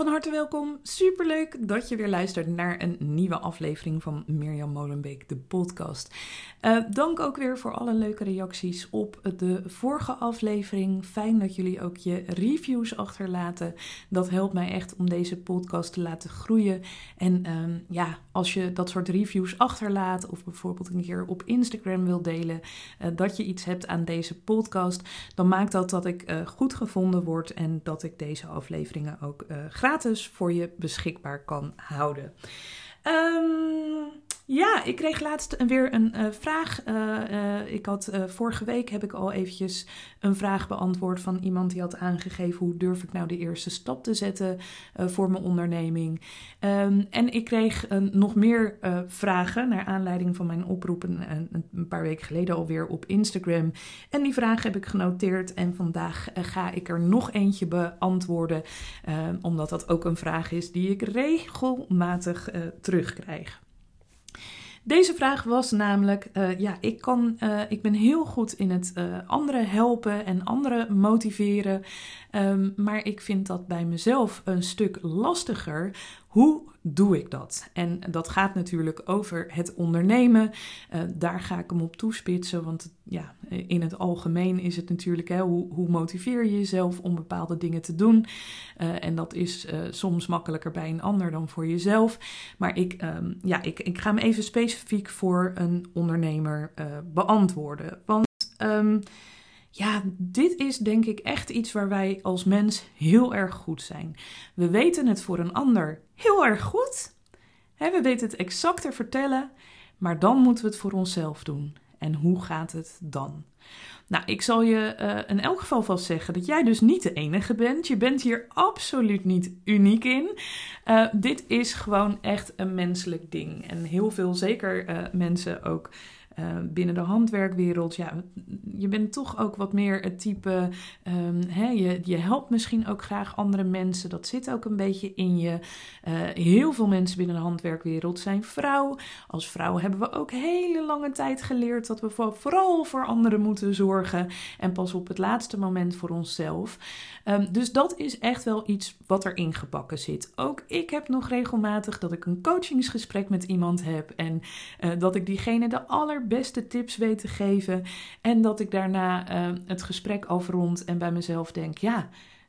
Van harte welkom. Superleuk dat je weer luistert naar een nieuwe aflevering van Mirjam Molenbeek, de podcast. Uh, dank ook weer voor alle leuke reacties op de vorige aflevering. Fijn dat jullie ook je reviews achterlaten. Dat helpt mij echt om deze podcast te laten groeien. En uh, ja, als je dat soort reviews achterlaat of bijvoorbeeld een keer op Instagram wil delen uh, dat je iets hebt aan deze podcast, dan maakt dat dat ik eh, goed gevonden word en dat ik deze afleveringen ook uh, voor je beschikbaar kan houden. Um, ja, ik kreeg laatst weer een uh, vraag. Uh, uh, ik had vorige week heb ik al eventjes een vraag beantwoord van iemand die had aangegeven hoe durf ik nou de eerste stap te zetten voor mijn onderneming. Um, en ik kreeg nog meer vragen naar aanleiding van mijn oproep een, een, paar weken geleden alweer op Instagram. En die vraag heb ik genoteerd en vandaag ga ik er nog eentje beantwoorden, omdat dat ook een vraag is die ik regelmatig terugkrijg. Deze vraag was namelijk: uh, ja, ik, kan, uh, ik ben heel goed in het uh, anderen helpen en anderen motiveren. Um, maar ik vind dat bij mezelf een stuk lastiger. Hoe doe ik dat? En dat gaat natuurlijk over het ondernemen. Uh, daar ga ik hem op toespitsen, want ja, in het algemeen is het natuurlijk hè, hoe, hoe motiveer je jezelf om bepaalde dingen te doen. Uh, en dat is uh, soms makkelijker bij een ander dan voor jezelf. Maar ik, um, ja, ik, ik ga hem even specifiek voor een ondernemer beantwoorden. Want. Um, ja, dit is denk ik echt iets waar wij als mens heel erg goed zijn. We weten het voor een ander heel erg goed. we weten het exacter vertellen, maar dan moeten we het voor onszelf doen. En hoe gaat het dan? Nou, ik zal je uh, in elk geval vast zeggen dat jij dus niet de enige bent. Je bent hier absoluut niet uniek in. Uh, dit is gewoon echt een menselijk ding. En heel veel, zeker uh, mensen ook uh, binnen de handwerkwereld, ja, je bent toch ook wat meer het type, um, hè, je, je helpt misschien ook graag andere mensen. Dat zit ook een beetje in je. Uh, heel veel mensen binnen de handwerkwereld zijn vrouw. Als vrouw hebben we ook hele lange tijd geleerd dat we vooral voor anderen moeten zorgen en pas op het laatste moment voor onszelf. Um, dus dat is echt wel iets wat erin gebakken zit. Ook ik heb nog regelmatig dat ik een coachingsgesprek met iemand heb en uh, dat ik diegene de aller beste tips weet te geven. En dat ik daarna uh, het gesprek afrond en bij mezelf denk: ja,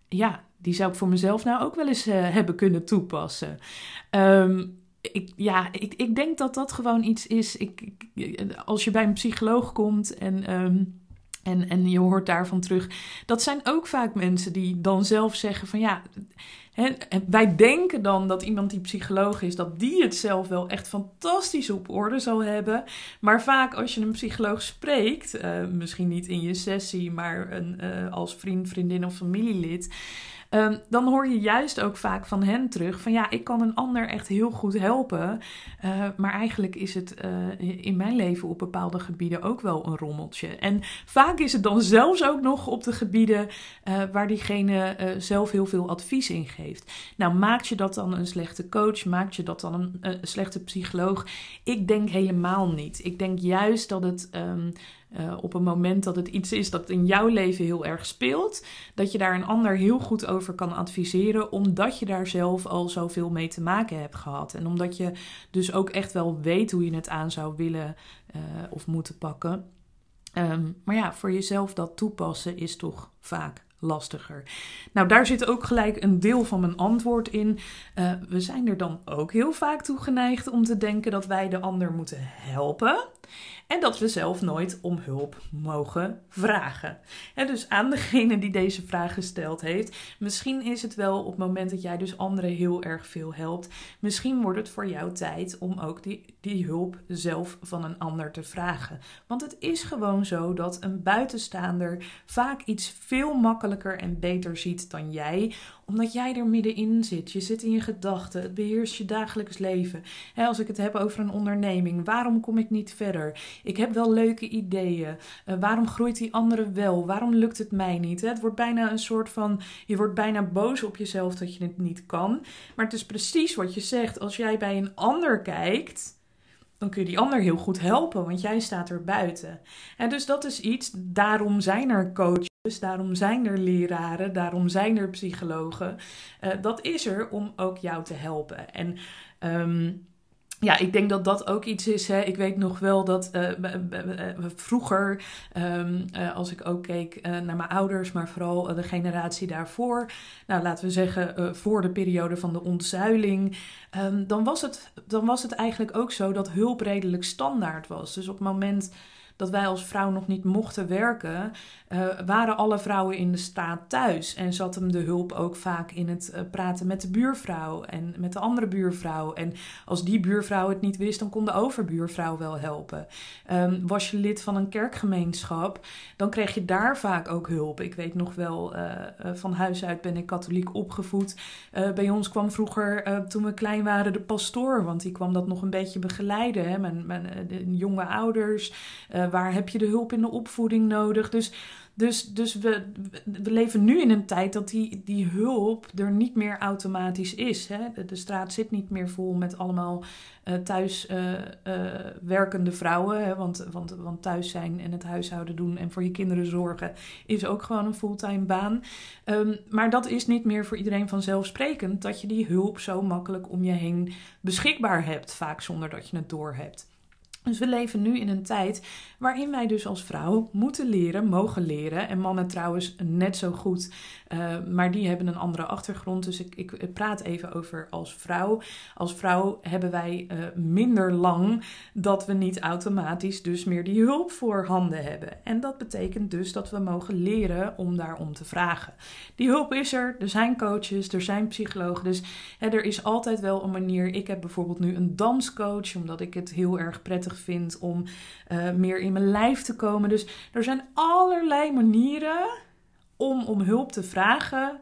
ja, die zou ik voor mezelf nou ook wel eens uh, hebben kunnen toepassen. Um, ik, ja, ik, ik denk dat dat gewoon iets is. Ik, ik als je bij een psycholoog komt en. Um, en, en je hoort daarvan terug. Dat zijn ook vaak mensen die dan zelf zeggen van ja, wij denken dan dat iemand die psycholoog is, dat die het zelf wel echt fantastisch op orde zal hebben. Maar vaak als je een psycholoog spreekt, uh, misschien niet in je sessie, maar een, uh, als vriend, vriendin of familielid Um, dan hoor je juist ook vaak van hen terug van ja, ik kan een ander echt heel goed helpen. Uh, maar eigenlijk is het uh, in mijn leven op bepaalde gebieden ook wel een rommeltje. En vaak is het dan zelfs ook nog op de gebieden uh, waar diegene zelf heel veel advies in geeft. Nou, maakt je dat dan een slechte coach? Maakt je dat dan een, slechte psycholoog? Ik denk helemaal niet. Ik denk juist dat het. Um, uh, op een moment dat het iets is dat in jouw leven heel erg speelt, dat je daar een ander heel goed over kan adviseren, omdat je daar zelf al zoveel mee te maken hebt gehad. En omdat je dus ook echt wel weet hoe je het aan zou willen uh, of moeten pakken. Um, maar ja, voor jezelf dat toepassen is toch vaak lastiger. Nou, daar zit ook gelijk een deel van mijn antwoord in. Uh, we zijn er dan ook heel vaak toe geneigd om te denken dat wij de ander moeten helpen. En dat we zelf nooit om hulp mogen vragen. En dus aan degene die deze vraag gesteld heeft, misschien is het wel op het moment dat jij dus anderen heel erg veel helpt, misschien wordt het voor jou tijd om ook die, die hulp zelf van een ander te vragen. Want het is gewoon zo dat een buitenstaander vaak iets veel makkelijker en beter ziet dan jij, omdat jij er middenin zit. Je zit in je gedachten, het beheerst je dagelijks leven. als ik het heb over een onderneming, waarom kom ik niet verder? Ik heb wel leuke ideeën. Uh, waarom groeit die andere wel? Waarom lukt het mij niet? Het wordt bijna een soort van. Je wordt bijna boos op jezelf dat je het niet kan. Maar het is precies wat je zegt. Als jij bij een ander kijkt dan kun je die ander heel goed helpen, want jij staat er buiten. En dus dat is iets, daarom zijn er coaches, daarom zijn er leraren, daarom zijn er psychologen. Uh, dat is er om ook jou te helpen. En um, ja, ik denk dat dat ook iets is. Hè. Ik weet nog wel dat uh, vroeger, um, uh, als ik ook keek naar mijn ouders, maar vooral de generatie daarvoor, nou laten we zeggen voor de periode van de ontzuiling, um, dan, was het, dan was het eigenlijk ook zo dat hulp redelijk standaard was. Dus op het moment dat wij als vrouw nog niet mochten werken, uh, waren alle vrouwen in de staat thuis. En zat hem de hulp ook vaak in het uh, praten met de buurvrouw en met de andere buurvrouw. En als die buurvrouw het niet wist, dan kon de overbuurvrouw wel helpen. Um, was je lid van een kerkgemeenschap, dan kreeg je daar vaak ook hulp. Ik weet nog wel, uh, van huis uit ben ik katholiek opgevoed. bij ons kwam vroeger, toen we klein waren, de pastoor, want die kwam dat nog een beetje begeleiden. Hè? Mijn jonge ouders, waar heb je de hulp in de opvoeding nodig? Dus, dus, dus we, we leven nu in een tijd dat die, die hulp er niet meer automatisch is. Hè? De, straat zit niet meer vol met allemaal uh, thuis uh, uh, werkende vrouwen. Hè? Want, want, want thuis zijn en het huishouden doen en voor je kinderen zorgen is ook gewoon een fulltime baan. Um, maar dat is niet meer voor iedereen vanzelfsprekend dat je die hulp zo makkelijk om je heen beschikbaar hebt, vaak zonder dat je het doorhebt. Dus we leven nu in een tijd waarin wij dus als vrouw moeten leren, mogen leren. En mannen trouwens net zo goed, uh, maar die hebben een andere achtergrond. Dus ik, ik, praat even over als vrouw. Als vrouw hebben wij uh, minder lang dat we niet automatisch dus meer die hulp voor handen hebben. En dat betekent dus dat we mogen leren om daarom te vragen. Die hulp is er, er zijn coaches, er zijn psychologen. Dus hè, er is altijd wel een manier. Ik heb bijvoorbeeld nu een danscoach, omdat ik het heel erg vind om uh, meer in mijn lijf te komen. Dus er zijn allerlei manieren om om hulp te vragen.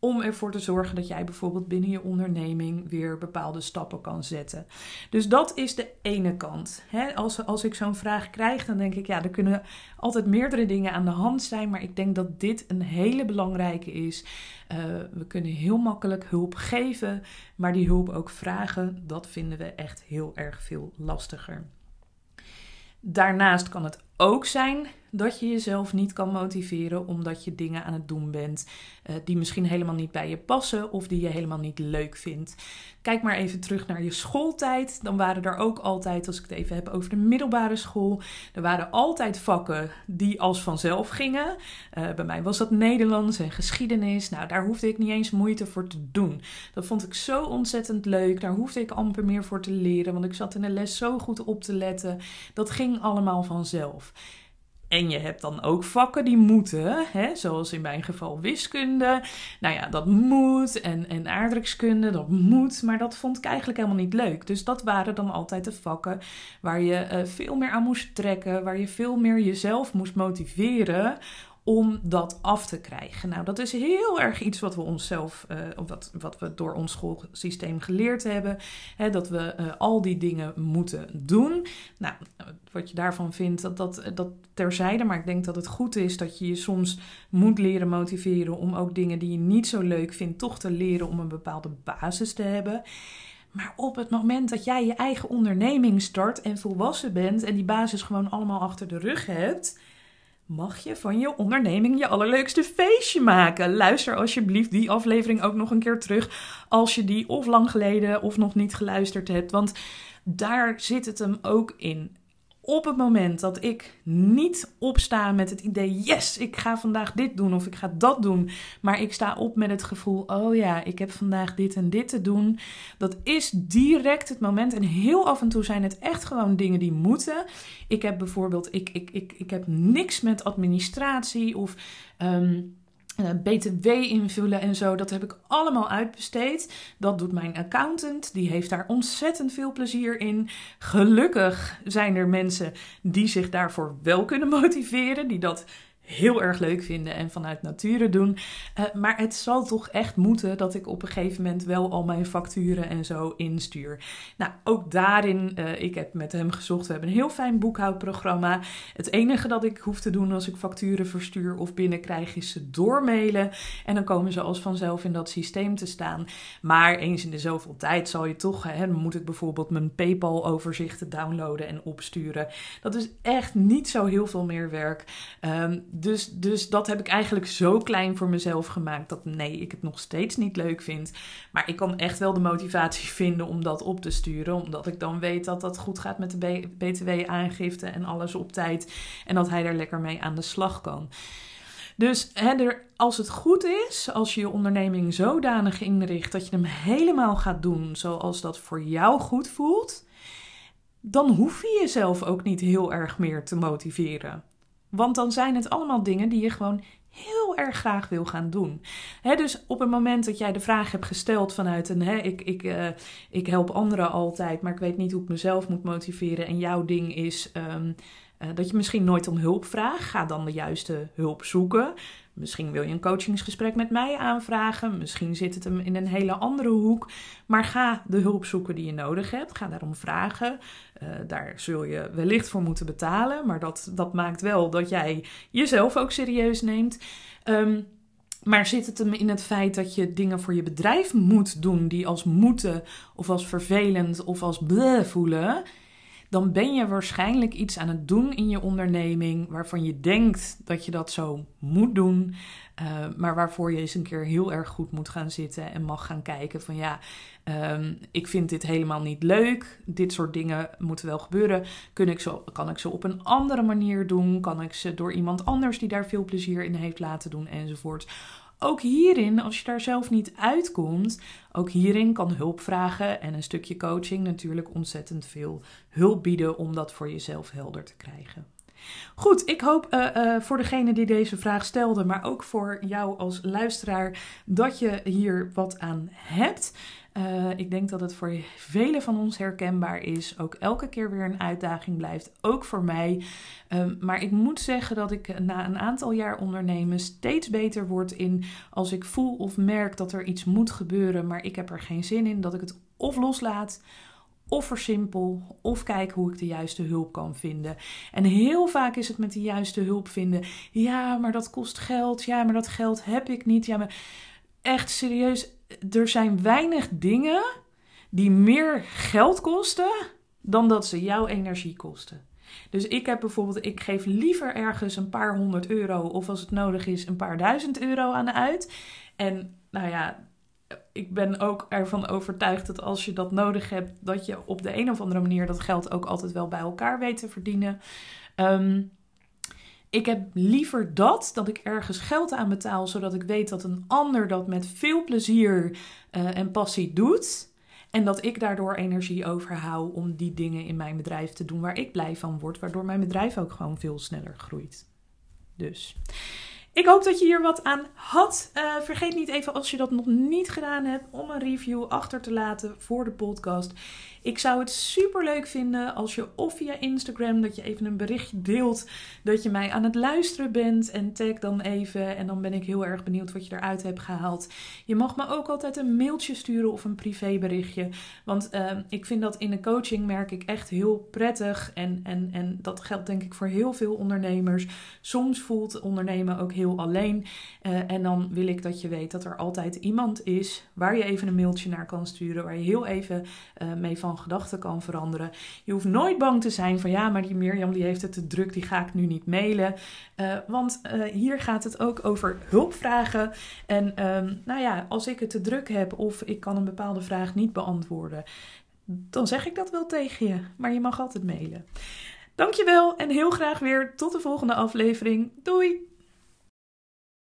Om ervoor te zorgen dat jij bijvoorbeeld binnen je onderneming weer bepaalde stappen kan zetten. Dus dat is de ene kant. als, als ik zo'n vraag krijg, dan denk ik, ja, er kunnen altijd meerdere dingen aan de hand zijn. Maar ik denk dat dit een hele belangrijke is. Uh, we kunnen heel makkelijk hulp geven, maar die hulp ook vragen, dat vinden we echt heel erg veel lastiger. Daarnaast kan het ook zijn dat je jezelf niet kan motiveren omdat je dingen aan het doen bent uh, die misschien helemaal niet bij je passen of die je helemaal niet leuk vindt. Kijk maar even terug naar je schooltijd. Dan waren er ook altijd, als ik het even heb over de middelbare school, er waren altijd vakken die als vanzelf gingen. Uh, bij mij was dat Nederlands en geschiedenis. Nou, daar hoefde ik niet eens moeite voor te doen. Dat vond ik zo ontzettend leuk. Daar hoefde ik amper meer voor te leren, want ik zat in de les zo goed op te letten. Dat ging allemaal vanzelf. En je hebt dan ook vakken die moeten, hè? zoals in mijn geval wiskunde. Nou ja, dat moet. En, en aardrijkskunde, dat moet. Maar dat vond ik eigenlijk helemaal niet leuk. Dus dat waren dan altijd de vakken waar je uh, veel meer aan moest trekken. Waar je veel meer jezelf moest motiveren om dat af te krijgen. Nou, dat is heel erg iets wat we onszelf, uh, wat, wat we door ons schoolsysteem geleerd hebben. Hè, dat we uh, al die dingen moeten doen. Nou, wat je daarvan vindt, dat, dat, dat terzijde. Maar ik denk dat het goed is dat je je soms moet leren motiveren om ook dingen die je niet zo leuk vindt, toch te leren om een bepaalde basis te hebben. Maar op het moment dat jij je eigen onderneming start en volwassen bent en die basis gewoon allemaal achter de rug hebt mag je van je onderneming je allerleukste feestje maken. Luister alsjeblieft die aflevering ook nog een keer terug als je die of lang geleden of nog niet geluisterd hebt, want daar zit het hem ook in. Op het moment dat ik niet opsta met het idee: yes, ik ga vandaag dit doen of ik ga dat doen, maar ik sta op met het gevoel: oh ja, ik heb vandaag dit en dit te doen. Dat is direct het moment. En heel af en toe zijn het echt gewoon dingen die moeten. Ik heb bijvoorbeeld: ik, ik, ik, ik heb niks met administratie of. Ehm, uh, BTW invullen en zo, dat heb ik allemaal uitbesteed. Dat doet mijn accountant, die heeft daar ontzettend veel plezier in. Gelukkig zijn er mensen die zich daarvoor wel kunnen motiveren, die dat heel erg leuk vinden en vanuit nature doen. Uh, maar het zal toch echt moeten dat ik op een gegeven moment wel al mijn facturen en zo instuur. Nou, ook daarin, uh, ik heb met hem gezocht, we hebben een heel fijn boekhoudprogramma. Het enige dat ik hoef te doen als ik facturen verstuur of binnenkrijg is ze doormailen. En dan komen ze als vanzelf in dat systeem te staan. Maar eens in de zoveel tijd zal je toch, hè, dan moet ik bijvoorbeeld mijn PayPal overzichten downloaden en opsturen. Dat is echt niet zo heel veel meer werk. Um, dus, dus dat heb ik eigenlijk zo klein voor mezelf gemaakt dat nee, ik het nog steeds niet leuk vind. Maar ik kan echt wel de motivatie vinden om dat op te sturen. Omdat ik dan weet dat dat goed gaat met de BTW-aangifte en alles op tijd. En dat hij er lekker mee aan de slag kan. Dus hè, als het goed is, als je je onderneming zodanig inricht dat je hem helemaal gaat doen zoals dat voor jou goed voelt, dan hoef je jezelf ook niet heel erg meer te motiveren. Want dan zijn het allemaal dingen die je gewoon heel erg graag wil gaan doen. dus op het moment dat jij de vraag hebt gesteld vanuit een, ik, ik, uh, ik help anderen altijd, maar ik weet niet hoe ik mezelf moet motiveren. En jouw ding is um, uh, dat je misschien nooit om hulp vraagt, ga dan de juiste hulp zoeken. Misschien wil je een coachingsgesprek met mij aanvragen. Misschien zit het hem in een hele andere hoek. Maar ga de hulp zoeken die je nodig hebt. Ga daarom vragen. Uh, daar zul je wellicht voor moeten betalen. Maar dat, dat maakt wel dat jij jezelf ook serieus neemt. Um, maar zit het hem in het feit dat je dingen voor je bedrijf moet doen die als moeten of als vervelend of als bleh voelen? Dan ben je waarschijnlijk iets aan het doen in je onderneming waarvan je denkt dat je dat zo moet doen, uh, maar waarvoor je eens een keer heel erg goed moet gaan zitten en mag gaan kijken van ja, um, ik vind dit helemaal niet leuk, dit soort dingen moeten wel gebeuren. Kun ik zo, kan ik ze op een andere manier doen? Kan ik ze door iemand anders die daar veel plezier in heeft laten doen enzovoort? Ook hierin, als je daar zelf niet uitkomt, ook hierin kan hulp vragen en een stukje coaching natuurlijk ontzettend veel hulp bieden om dat voor jezelf helder te krijgen. Goed, ik hoop uh, uh, voor degene die deze vraag stelde, maar ook voor jou als luisteraar, dat je hier wat aan hebt. Uh, ik denk dat het voor velen van ons herkenbaar is. Ook elke keer weer een uitdaging blijft. Ook voor mij. Um, maar ik moet zeggen dat ik na een aantal jaar ondernemen steeds beter word in als ik voel of merk dat er iets moet gebeuren, maar ik heb er geen zin in, dat ik het of loslaat of versimpel, of kijk hoe ik de juiste hulp kan vinden. En heel vaak is het met de juiste hulp vinden. Ja, maar dat kost geld. Ja, maar dat geld heb ik niet. Ja, maar echt serieus er zijn weinig dingen die meer geld kosten dan dat ze jouw energie kosten. Dus ik heb bijvoorbeeld, ik geef liever ergens een paar honderd euro of als het nodig is een paar duizend euro aan uit. En nou ja, ik ben ook ervan overtuigd dat als je dat nodig hebt, dat je op de een of andere manier dat geld ook altijd wel bij elkaar weet te verdienen. Um, ik heb liever dat, dat ik ergens geld aan betaal, zodat ik weet dat een ander dat met veel plezier uh, en passie doet. En dat ik daardoor energie overhoud om die dingen in mijn bedrijf te doen waar ik blij van word, waardoor mijn bedrijf ook gewoon veel sneller groeit. Dus. Ik hoop dat je hier wat aan had. Uh, vergeet niet even, als je dat nog niet gedaan hebt, om een review achter te laten voor de podcast. Ik zou het super leuk vinden als je of via Instagram dat je even een berichtje deelt dat je mij aan het luisteren bent en tag dan even en dan ben ik heel erg benieuwd wat je eruit hebt gehaald. Je mag me ook altijd een mailtje sturen of een privéberichtje, want uh, ik vind dat in de coaching merk ik echt heel prettig en, en, en dat geldt denk ik voor heel veel ondernemers. Soms voelt ondernemen ook heel alleen uh, en dan wil ik dat je weet dat er altijd iemand is waar je even een mailtje naar kan sturen, waar je heel even uh, mee van gedachten kan veranderen. Je hoeft nooit bang te zijn van ja, maar die Mirjam die heeft het te druk, die ga ik nu niet mailen. Uh, want hier gaat het ook over hulpvragen. En um, nou ja, als ik het te druk heb of ik kan een bepaalde vraag niet beantwoorden, dan zeg ik dat wel tegen je. Maar je mag altijd mailen. Dankjewel en heel graag weer tot de volgende aflevering. Doei!